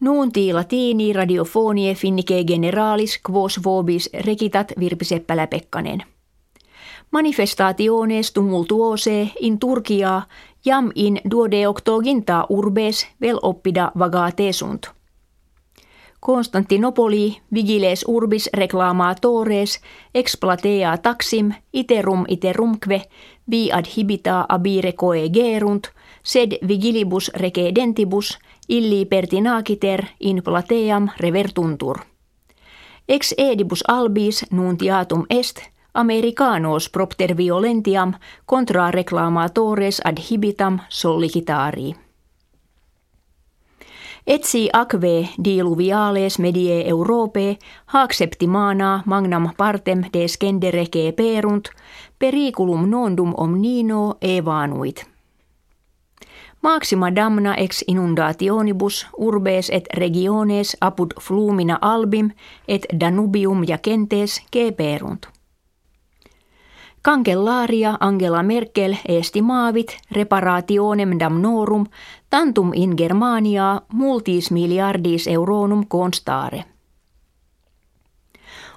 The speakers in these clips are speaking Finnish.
Nuunti latini radiofonie finnike generalis quos vobis rekitat Virpi Seppälä-Pekkanen. Manifestationes tumultuose in Turkia jam in duodeoctoginta urbes vel oppida vagate sunt. Konstantinopoli vigiles urbis reclamatores exploatea taxim iterum iterumque vi adhibita abire coe gerunt sed vigilibus recedentibus illi pertinaciter in plateam revertuntur. Ex edibus albis nuntiatum est Americanos propter violentiam contra reclamatores adhibitam sollicitari. Etsi acve diluviales medie Europe haacceptimana magnam partem descendere perunt periculum nondum omnino evanuit. Maxima damna ex inundationibus urbes et regiones apud flumina albim et Danubium ja kentes keperunt. Kankellaria Angela Merkel estimaavit reparationem damnorum tantum in Germania multis miliardis euronum constare.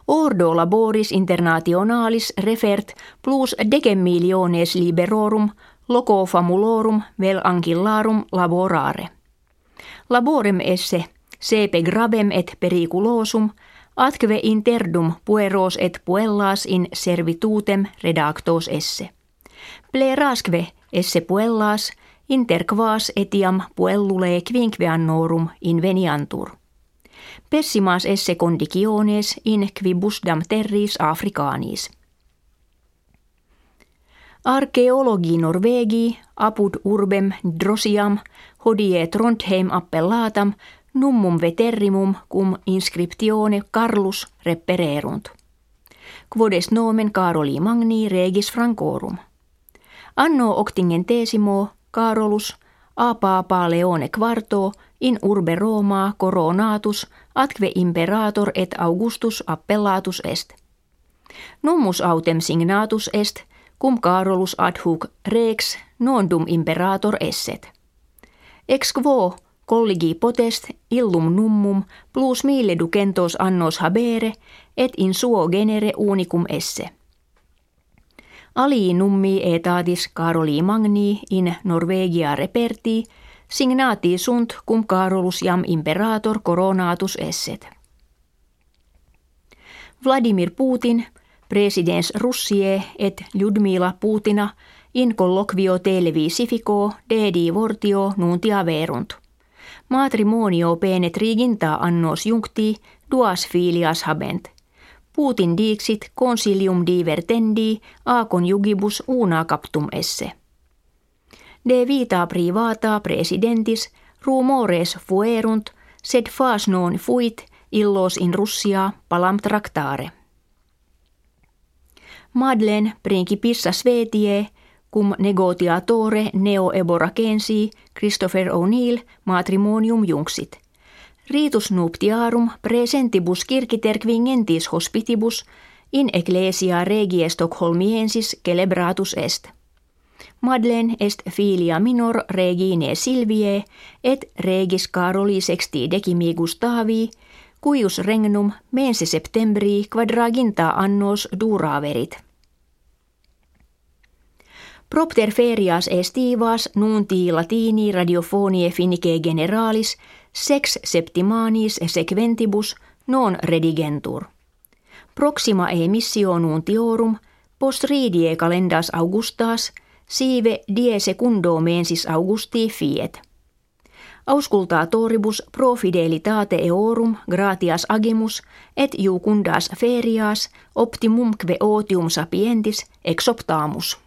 Ordo laboris internationalis refert plus decem liberorum loco famulorum vel angillarum laborare. Laborem esse sepe gravem et periculosum atque interdum pueros et puellas in servitutem redactos esse. Plerasque esse puellas inter quas etiam puellule quinqueannorum inveniantur. Pessimas esse condiciones in quibusdam terris africanis. Arkeologi Norvegi apud urbem Drosiam hodie Trondheim appellatam nummum veterrimum cum inscriptione Carlus repererunt. Quodes nomen Caroli Magni regis Francorum. Anno octingentesimo Carolus a papa leone quarto in urbe Roma coronatus atque imperator et Augustus appellatus est. Nummus autem signatus est cum Carolus ad hoc rex nondum imperator esset. Ex quo colligi potest illum nummum plus mille ducentos annos habere et in suo genere unicum esse. Ali nummi etatis Caroli Magni in Norvegia reperti signati sunt cum Carolus jam imperator coronatus esset. Vladimir Putin, presidens Russie et Ljudmila Putina in colloquio televisifico de divortio nuntia verunt. Matrimonio penetriginta annos juncti duas filias habent. Putin dixit consilium divertendi a conjugibus una captum esse. De vita privata presidentis rumores fuerunt, sed fas non fuit illos in Russia palam tractare. Madlen principissa Svetie cum negotiatore neo eboracensi Christopher O'Neill matrimonium jungsit. Ritus nuptiarum presentibus kirkiterquingentis hospitibus in ecclesia regie Stockholmiensis celebratus est. Madlen est filia minor regine Silvie et regis Caroli sexti decimi Gustavi, cuius regnum mense septembri quadraginta annos duraverit. Propter ferias estivas nunti latini radiofonie finnike generalis sex septimanis sequentibus non redigentur. Proxima emissio nuntiorum post ridie calendas augustas sive die secundo mensis augusti fiet. Auscultatoribus pro fidelitate eorum gratias agimus et jucundas ferias optimumque otium sapientis exoptamus.